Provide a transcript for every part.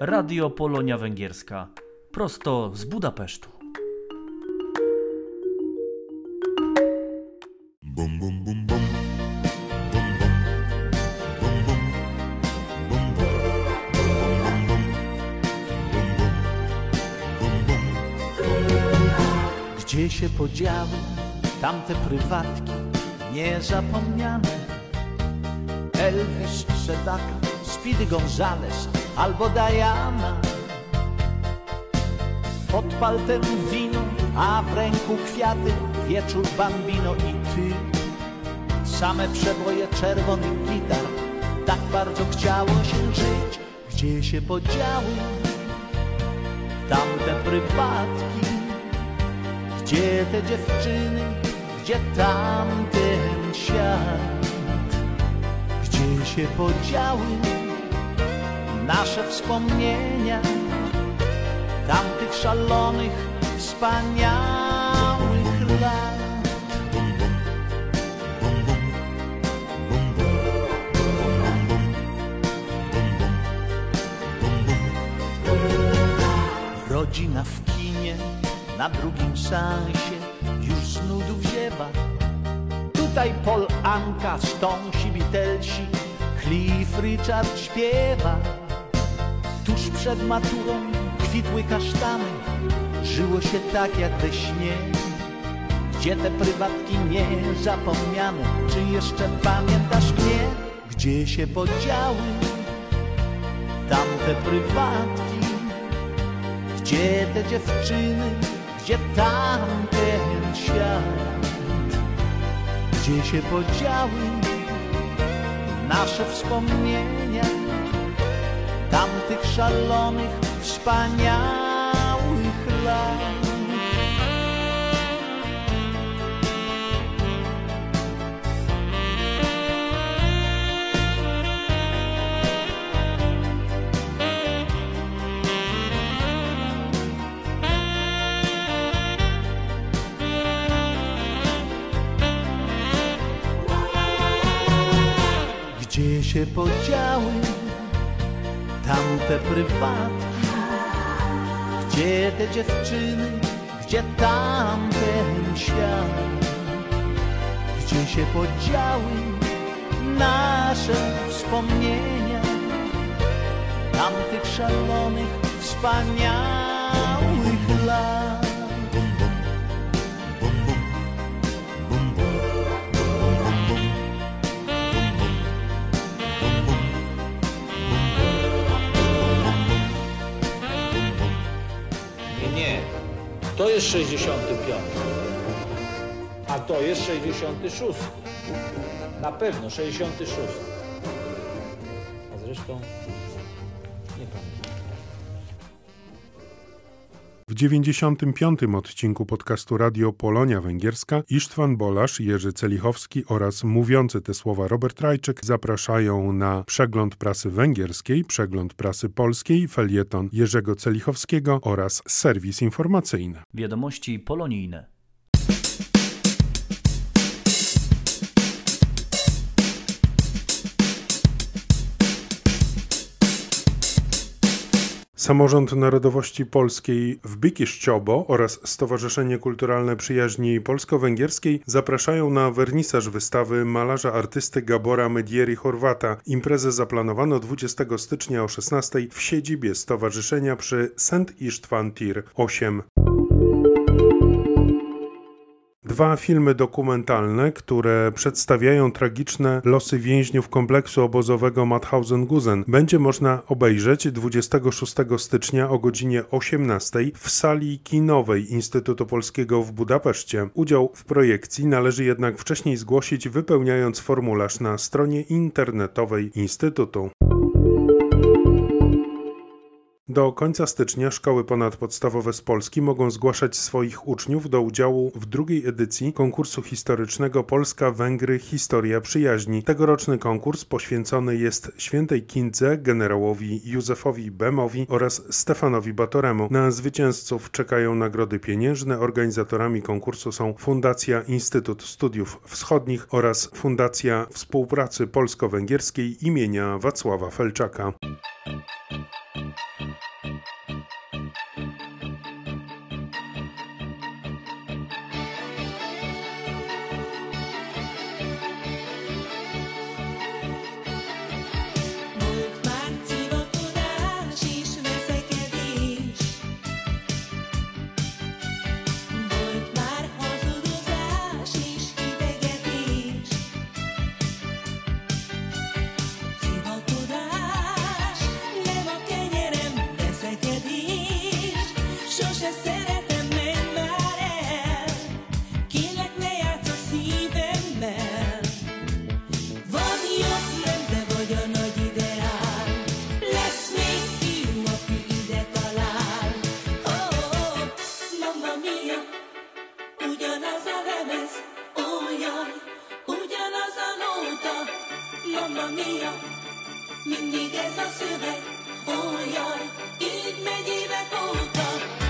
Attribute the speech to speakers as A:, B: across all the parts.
A: Radio Polonia Węgierska. Prosto z Budapesztu. Bum, bum, bum, bum.
B: Gdzie się podziały tamte prywatki niezapomniane? Elvis, Sedaka, Speedy Gonzales albo Diana. Pod paltem wino, a w ręku kwiaty, wieczór bambino i ty. Same przeboje czerwonych gitar, tak bardzo chciało się żyć. Gdzie się podziały tamte prywatki? Gdzie te dziewczyny, gdzie tamten świat? Gdzie się podziały nasze wspomnienia tamtych szalonych, wspaniałych lat? Rodzina w kinie na drugim sansie już z nudów ziewa. Tutaj Paul Anka, Stonsi, Beatlesi, Cliff Richard śpiewa. Przed maturą kwitły kasztany, żyło się tak jak we śnie. Gdzie te prywatki niezapomniane, czy jeszcze pamiętasz mnie? Gdzie się podziały tamte prywatki? Gdzie te dziewczyny, gdzie tamten świat? Gdzie się podziały nasze wspomnienia szalonych, wspaniałych lat? Gdzie się podziały tamte prywatki? Gdzie te dziewczyny, gdzie tamten świat? Gdzie się podziały nasze wspomnienia tamtych szalonych, wspaniałych
C: To jest 65. A to jest 66. Na pewno 66. A zresztą
D: 95. odcinku podcastu Radio Polonia Węgierska Isztwan Bolasz, Jerzy Celichowski oraz mówiący te słowa Robert Rajczyk zapraszają na przegląd prasy węgierskiej, przegląd prasy polskiej, felieton Jerzego Celichowskiego oraz serwis informacyjny.
A: Wiadomości polonijne.
D: Samorząd Narodowości Polskiej w Bikiszczobo oraz Stowarzyszenie Kulturalne Przyjaźni Polsko-Węgierskiej zapraszają na wernisaż wystawy malarza artysty Gabora Medieri Chorwata. Imprezę zaplanowano 20 stycznia o 16 w siedzibie stowarzyszenia przy St. Istvan Tir 8. Dwa filmy dokumentalne, które przedstawiają tragiczne losy więźniów kompleksu obozowego Mauthausen-Gusen, będzie można obejrzeć 26 stycznia o godzinie 18 w sali kinowej Instytutu Polskiego w Budapeszcie. Udział w projekcji należy jednak wcześniej zgłosić, wypełniając formularz na stronie internetowej Instytutu. Do końca stycznia szkoły ponadpodstawowe z Polski mogą zgłaszać swoich uczniów do udziału w drugiej edycji konkursu historycznego Polska-Węgry Historia Przyjaźni. Tegoroczny konkurs poświęcony jest świętej Kindze, generałowi Józefowi Bemowi oraz Stefanowi Batoremu. Na zwycięzców czekają nagrody pieniężne. Organizatorami konkursu są Fundacja Instytut Studiów Wschodnich oraz Fundacja Współpracy Polsko-Węgierskiej imienia Wacława Felczaka.
E: Mia, mindig ez a szöveg, olyan, így megy évek óta.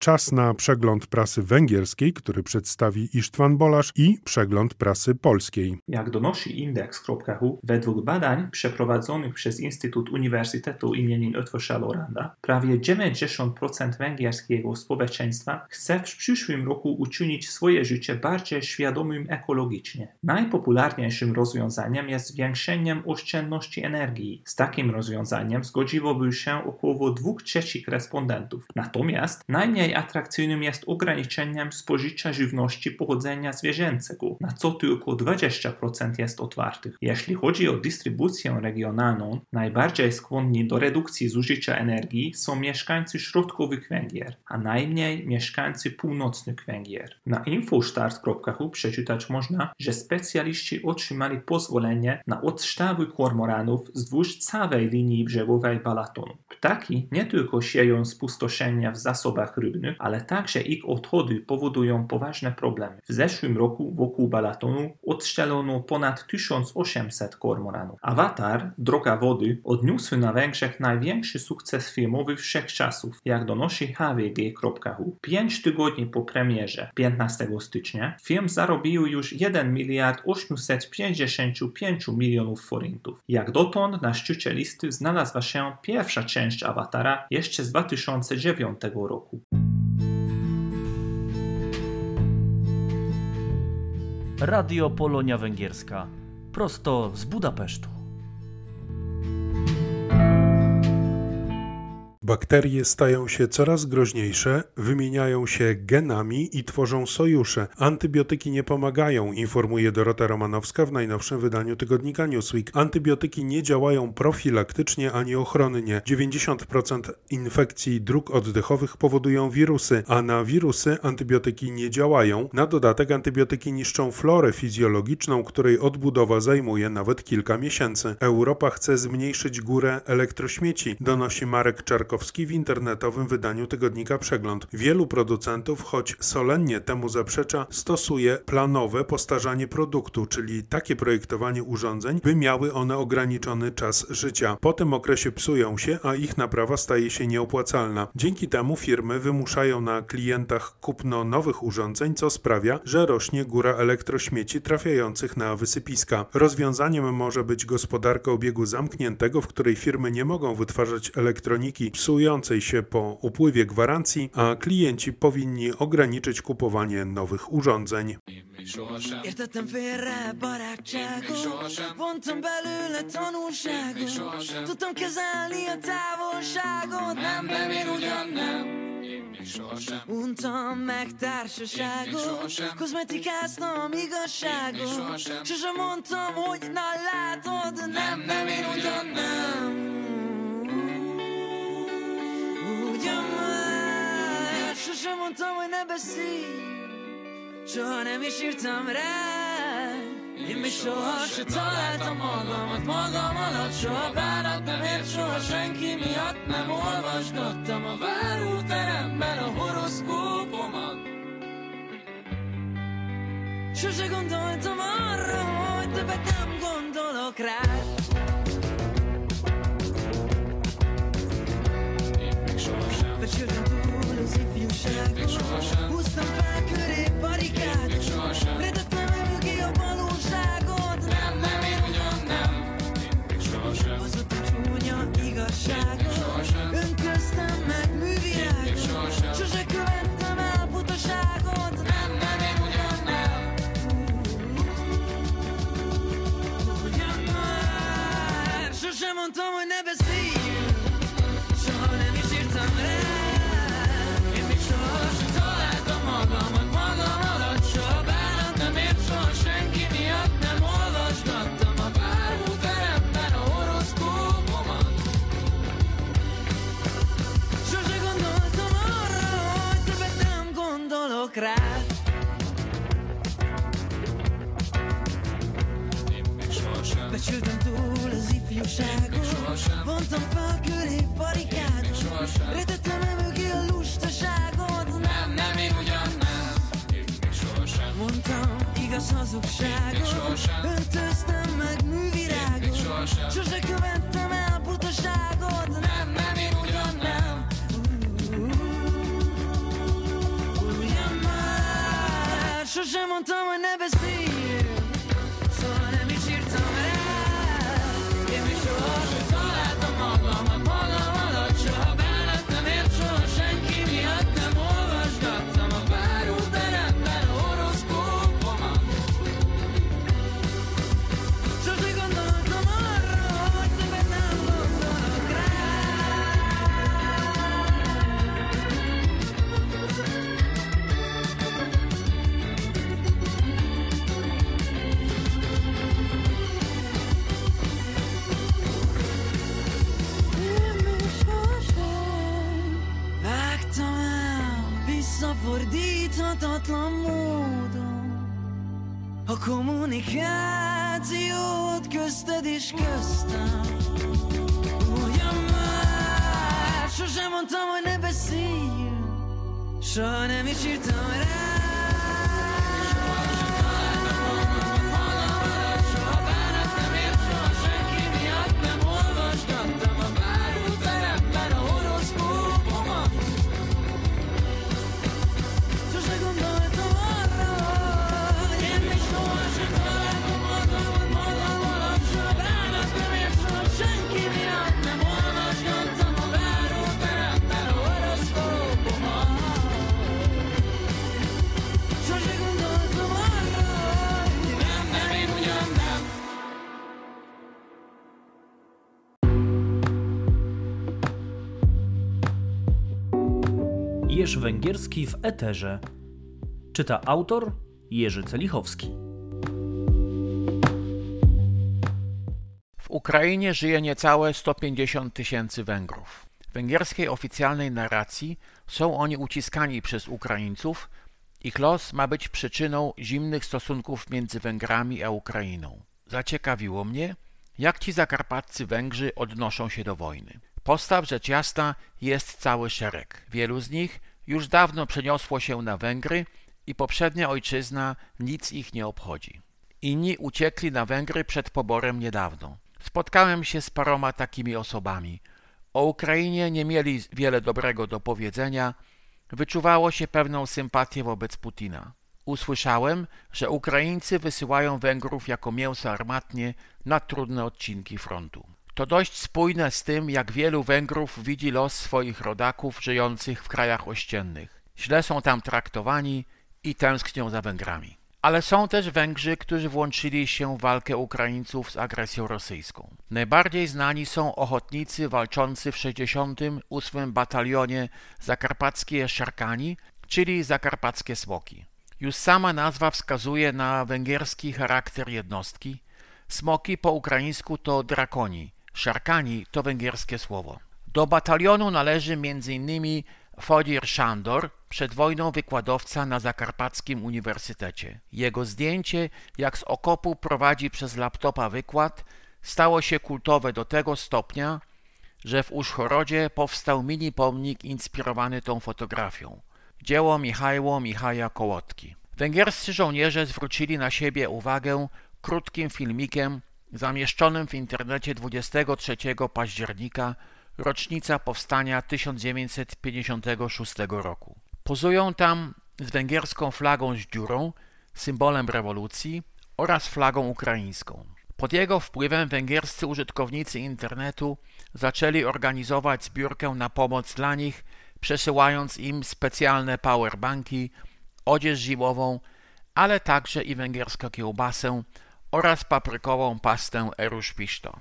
D: Czas na przegląd prasy węgierskiej, który przedstawi Isztwan Bolasz i przegląd prasy polskiej.
F: Jak donosi Index.hu, według badań przeprowadzonych przez Instytut Uniwersytetu im. Otwosza Loranda, prawie 90% węgierskiego społeczeństwa chce w przyszłym roku uczynić swoje życie bardziej świadomym ekologicznie. Najpopularniejszym rozwiązaniem jest zwiększeniem oszczędności energii. Z takim rozwiązaniem zgodziłoby się około 2 trzecich respondentów. Natomiast najmniej atrakcyjnym jest ograniczeniem spożycia żywności pochodzenia zwierzęcego, na co tylko 20% jest otwartych. Jeśli chodzi o dystrybucję regionalną, najbardziej skłonni do redukcji zużycia energii są mieszkańcy środkowych Węgier, a najmniej mieszkańcy północnych Węgier. Na infostart.hu przeczytać można, że specjaliści otrzymali pozwolenie na odstawy kormoranów wzdłuż całej linii brzegowej Balatonu. Ptaki nie tylko sieją spustoszenia w zasobach ale także ich odchody powodują poważne problemy. W zeszłym roku wokół Balatonu odstrzelono ponad 1800 kormoranów. Avatar, Droga Wody, odniósł na Węgrzech największy sukces filmowy wszechczasów, jak donosi hvg.hu. Pięć tygodni po premierze, 15 stycznia, film zarobił już 1 miliard 855 milionów forintów. Jak dotąd na szczycie listy znalazła się pierwsza część Awatara jeszcze z 2009 roku.
A: Radio Polonia Węgierska. Prosto z Budapesztu.
D: Bakterie stają się coraz groźniejsze, wymieniają się genami i tworzą sojusze. Antybiotyki nie pomagają, informuje Dorota Romanowska w najnowszym wydaniu tygodnika Newsweek. Antybiotyki nie działają profilaktycznie ani ochronnie. 90% infekcji dróg oddechowych powodują wirusy, a na wirusy antybiotyki nie działają. Na dodatek antybiotyki niszczą florę fizjologiczną, której odbudowa zajmuje nawet kilka miesięcy. Europa chce zmniejszyć górę elektrośmieci, donosi Marek Czarkowski W internetowym wydaniu tygodnika Przegląd. Wielu producentów, choć solennie temu zaprzecza, stosuje planowe postarzanie produktu, czyli takie projektowanie urządzeń, by miały one ograniczony czas życia. Po tym okresie psują się, a ich naprawa staje się nieopłacalna. Dzięki temu firmy wymuszają na klientach kupno nowych urządzeń, co sprawia, że rośnie góra elektrośmieci trafiających na wysypiska. Rozwiązaniem może być gospodarka obiegu zamkniętego, w której firmy nie mogą wytwarzać elektroniki psującej się po upływie gwarancji, a klienci powinni ograniczyć kupowanie nowych urządzeń.
E: Értettem félre barátságot Vontam belőle tanulságot Tudtam kezelni a távolságot Nem, nem, én ugyan nem Untam meg társaságot Kozmetikáztam igazságot Sosem mondtam, hogy na látod Nem, nem, én ugyan nem Ugyan már Sosem mondtam, hogy ne beszélj Soha nem is írtam rá Én még soha se találtam magamat magam alatt Soha bánat nem ért, soha senki miatt Nem olvasgattam a váróteremben a horoszkópomat Sose gondoltam arra, hogy többet nem gondolok rád Becsültem túl az ifjúságot Húztam fel köré barikádot. Redettem el mögé a valóságot. Nem, nem, én ugyan nem. Az ott a csúnya igazságot Öntöztem meg művirágot Sose követtem el butaságot. Nem, nem, én ugyan nem. Ugyan már. Sose mondtam, rád Becsültem túl az ifjúságot. Vontam fel köré barikádot Retettem el mögé a lustaságot. Nem, nem, én ugyan nem. Mondtam igaz hazugságot. Öntöztem meg művirágot. Sose követtem el butaságot visszafordíthatatlan módon. A kommunikációt közted és köztem. Ugyan már sosem mondtam, hogy ne beszéljünk. Soha nem is írtam rá
A: Jerz Węgierski w Eterze. Czyta autor Jerzy Celichowski.
G: W Ukrainie żyje niecałe 150 tysięcy Węgrów. W węgierskiej oficjalnej narracji są oni uciskani przez Ukraińców. Ich los ma być przyczyną zimnych stosunków między Węgrami a Ukrainą. Zaciekawiło mnie, jak ci zakarpaccy Węgrzy odnoszą się do wojny. Postaw rzecz jasna jest cały szereg. Wielu z nich już dawno przeniosło się na Węgry i poprzednia ojczyzna nic ich nie obchodzi. Inni uciekli na Węgry przed poborem niedawno. Spotkałem się z paroma takimi osobami. O Ukrainie nie mieli wiele dobrego do powiedzenia, wyczuwało się pewną sympatię wobec Putina. Usłyszałem, że Ukraińcy wysyłają Węgrów jako mięso armatnie na trudne odcinki frontu. To dość spójne z tym, jak wielu Węgrów widzi los swoich rodaków żyjących w krajach ościennych. Źle są tam traktowani i tęsknią za Węgrami. Ale są też Węgrzy, którzy włączyli się w walkę Ukraińców z agresją rosyjską. Najbardziej znani są ochotnicy walczący w 68. Batalionie Zakarpackie Szarkani, czyli Zakarpackie Smoki. Już sama nazwa wskazuje na węgierski charakter jednostki. Smoki po ukraińsku to drakoni, szarkani to węgierskie słowo. Do batalionu należy m.in. Fodir Szandor, przed wojną wykładowca na Zakarpackim Uniwersytecie. Jego zdjęcie, jak z okopu prowadzi przez laptopa wykład, stało się kultowe do tego stopnia, że w Uszchorodzie powstał mini pomnik inspirowany tą fotografią. Dzieło Michajło Michaja Kołotki. Węgierscy żołnierze zwrócili na siebie uwagę krótkim filmikiem zamieszczonym w internecie 23 października, rocznica powstania 1956 roku. Pozują tam z węgierską flagą z dziurą, symbolem rewolucji oraz flagą ukraińską. Pod jego wpływem węgierscy użytkownicy internetu zaczęli organizować zbiórkę na pomoc dla nich, przesyłając im specjalne powerbanki, odzież zimową, ale także i węgierską kiełbasę oraz paprykową pastę eruszpiszto.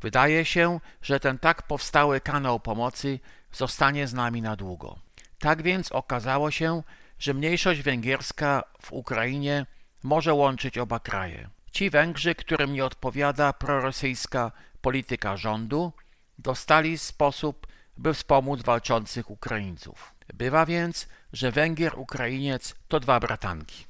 G: Wydaje się, że ten tak powstały kanał pomocy zostanie z nami na długo. Tak więc okazało się, że mniejszość węgierska w Ukrainie może łączyć oba kraje. Ci Węgrzy, którym nie odpowiada prorosyjska polityka rządu, dostali sposób, by wspomóc walczących Ukraińców. Bywa więc, że Węgier Ukrainiec to dwa bratanki.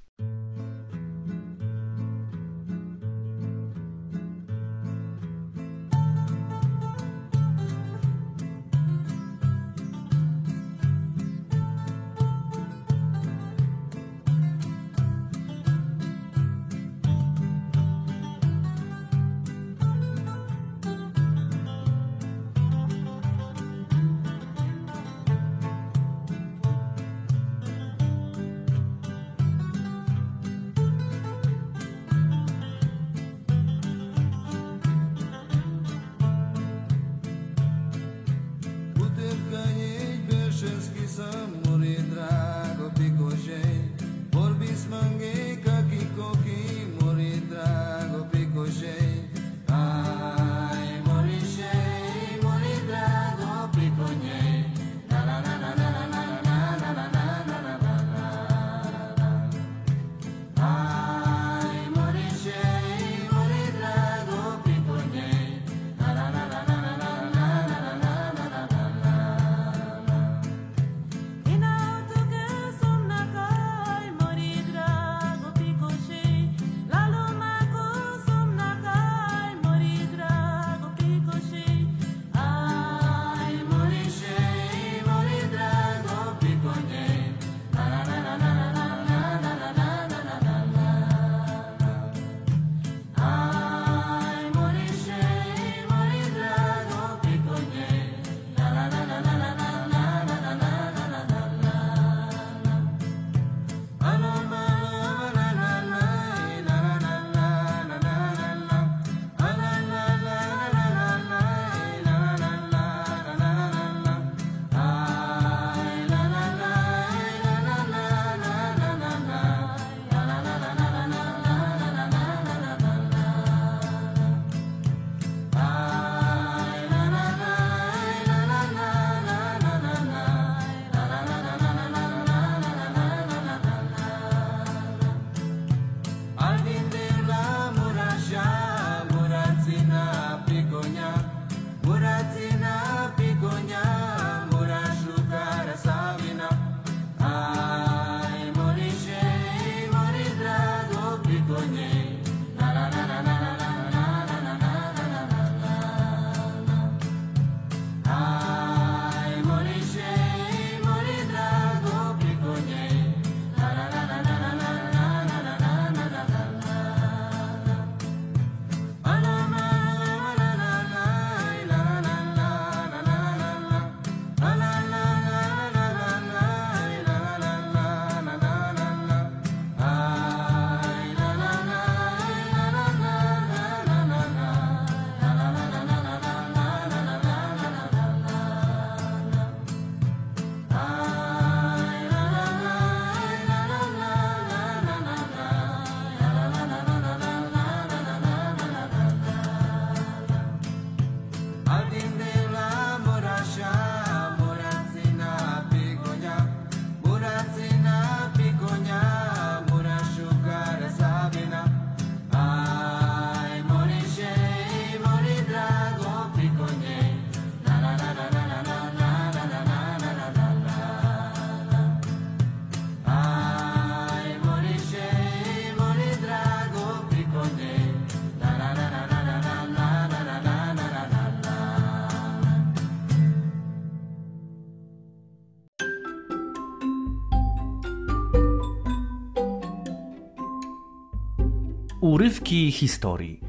A: Urywki historii.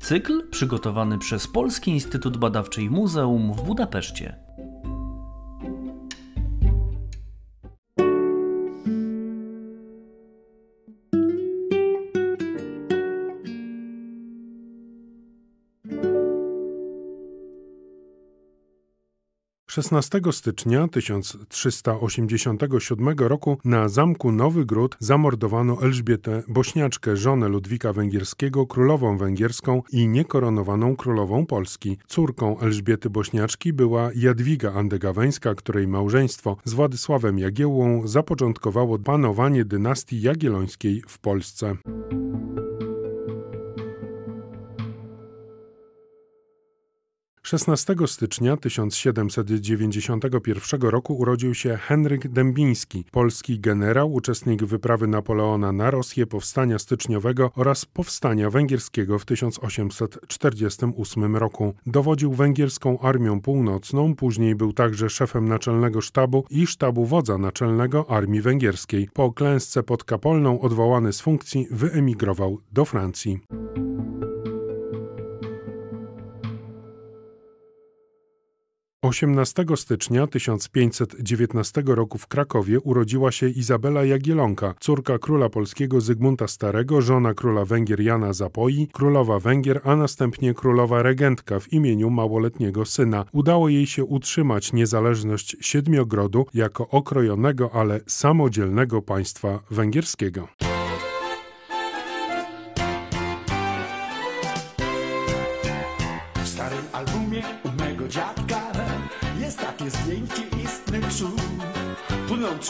A: Cykl przygotowany przez Polski Instytut Badawczy i Muzeum w Budapeszcie.
D: Szesnastego stycznia 1387 roku na zamku Nowy Gród zamordowano Elżbietę Bośniaczkę, żonę Ludwika Węgierskiego, królową węgierską i niekoronowaną królową Polski. Córką Elżbiety Bośniaczki była Jadwiga Andegaweńska, której małżeństwo z Władysławem Jagiełłą zapoczątkowało panowanie dynastii jagiellońskiej w Polsce. 16 stycznia 1791 roku urodził się Henryk Dębiński, polski generał, uczestnik wyprawy Napoleona na Rosję, powstania styczniowego oraz powstania węgierskiego w 1848 roku. Dowodził węgierską Armią Północną, później był także szefem naczelnego sztabu i sztabu wodza naczelnego Armii Węgierskiej. Po klęsce pod Kapolną odwołany z funkcji wyemigrował do Francji. 18 stycznia 1519 roku w Krakowie urodziła się Izabela Jagielonka, córka króla polskiego Zygmunta Starego, żona króla Węgier Jana Zapoi, królowa Węgier, a następnie królowa regentka w imieniu małoletniego syna. Udało jej się utrzymać niezależność Siedmiogrodu jako okrojonego, ale samodzielnego państwa węgierskiego.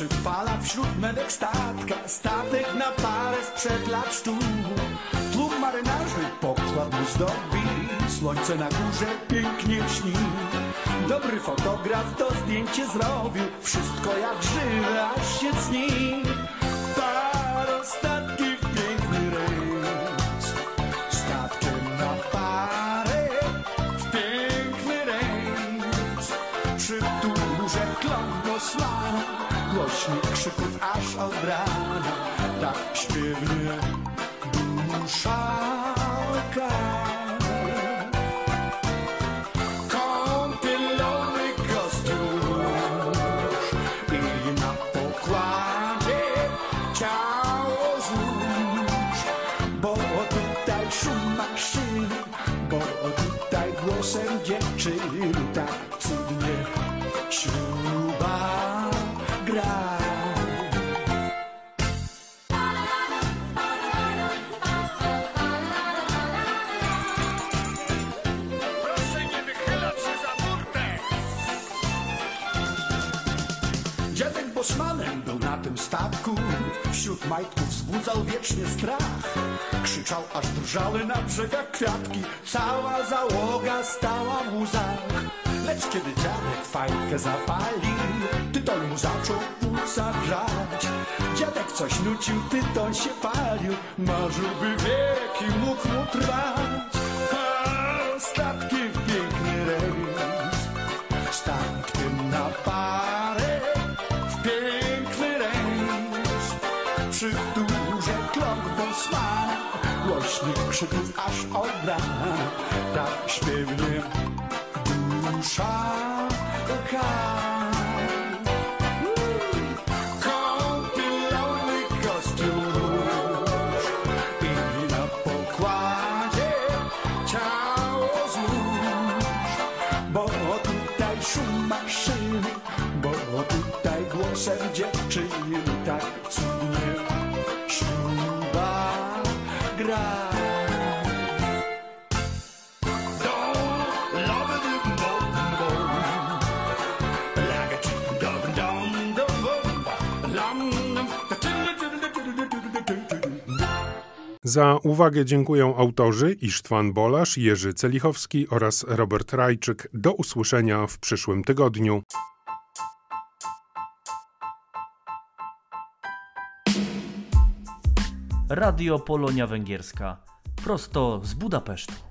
H: Płynący fala wśród medek statka, statek na parę sprzed lat stu. Tłum marynarzy pokład mu zdobi, słońce na górze pięknie śni. Dobry fotograf to zdjęcie zrobił, wszystko jak żywe, aż się cni. Parostatki głośnik krzyków aż od rana, tak śpiewnie dusza lka. Kąpielowy kostium i na pokładzie ciało złóż, bo tutaj szum maszyny, bo tutaj głosem dziewczyny tym statku Wśród majtków wzbudzał wiecznie strach. Krzyczał aż drżały na brzegach kwiatki. Cała załoga stała w łzach. Lecz kiedy dziadek fajkę zapalił Tytoń mu zaczął płuca grzać Dziadek coś nucił, tytoń się palił. Marzyłby wieki mógł mu trwać aż odda tak śpiewnie dusza. Ka-
D: Za uwagę dziękuję autorzy Isztwan Bolasz, Jerzy Celichowski oraz Robert Rajczyk. Do usłyszenia w przyszłym tygodniu.
A: Radio Polonia Węgierska. Prosto z Budapesztu.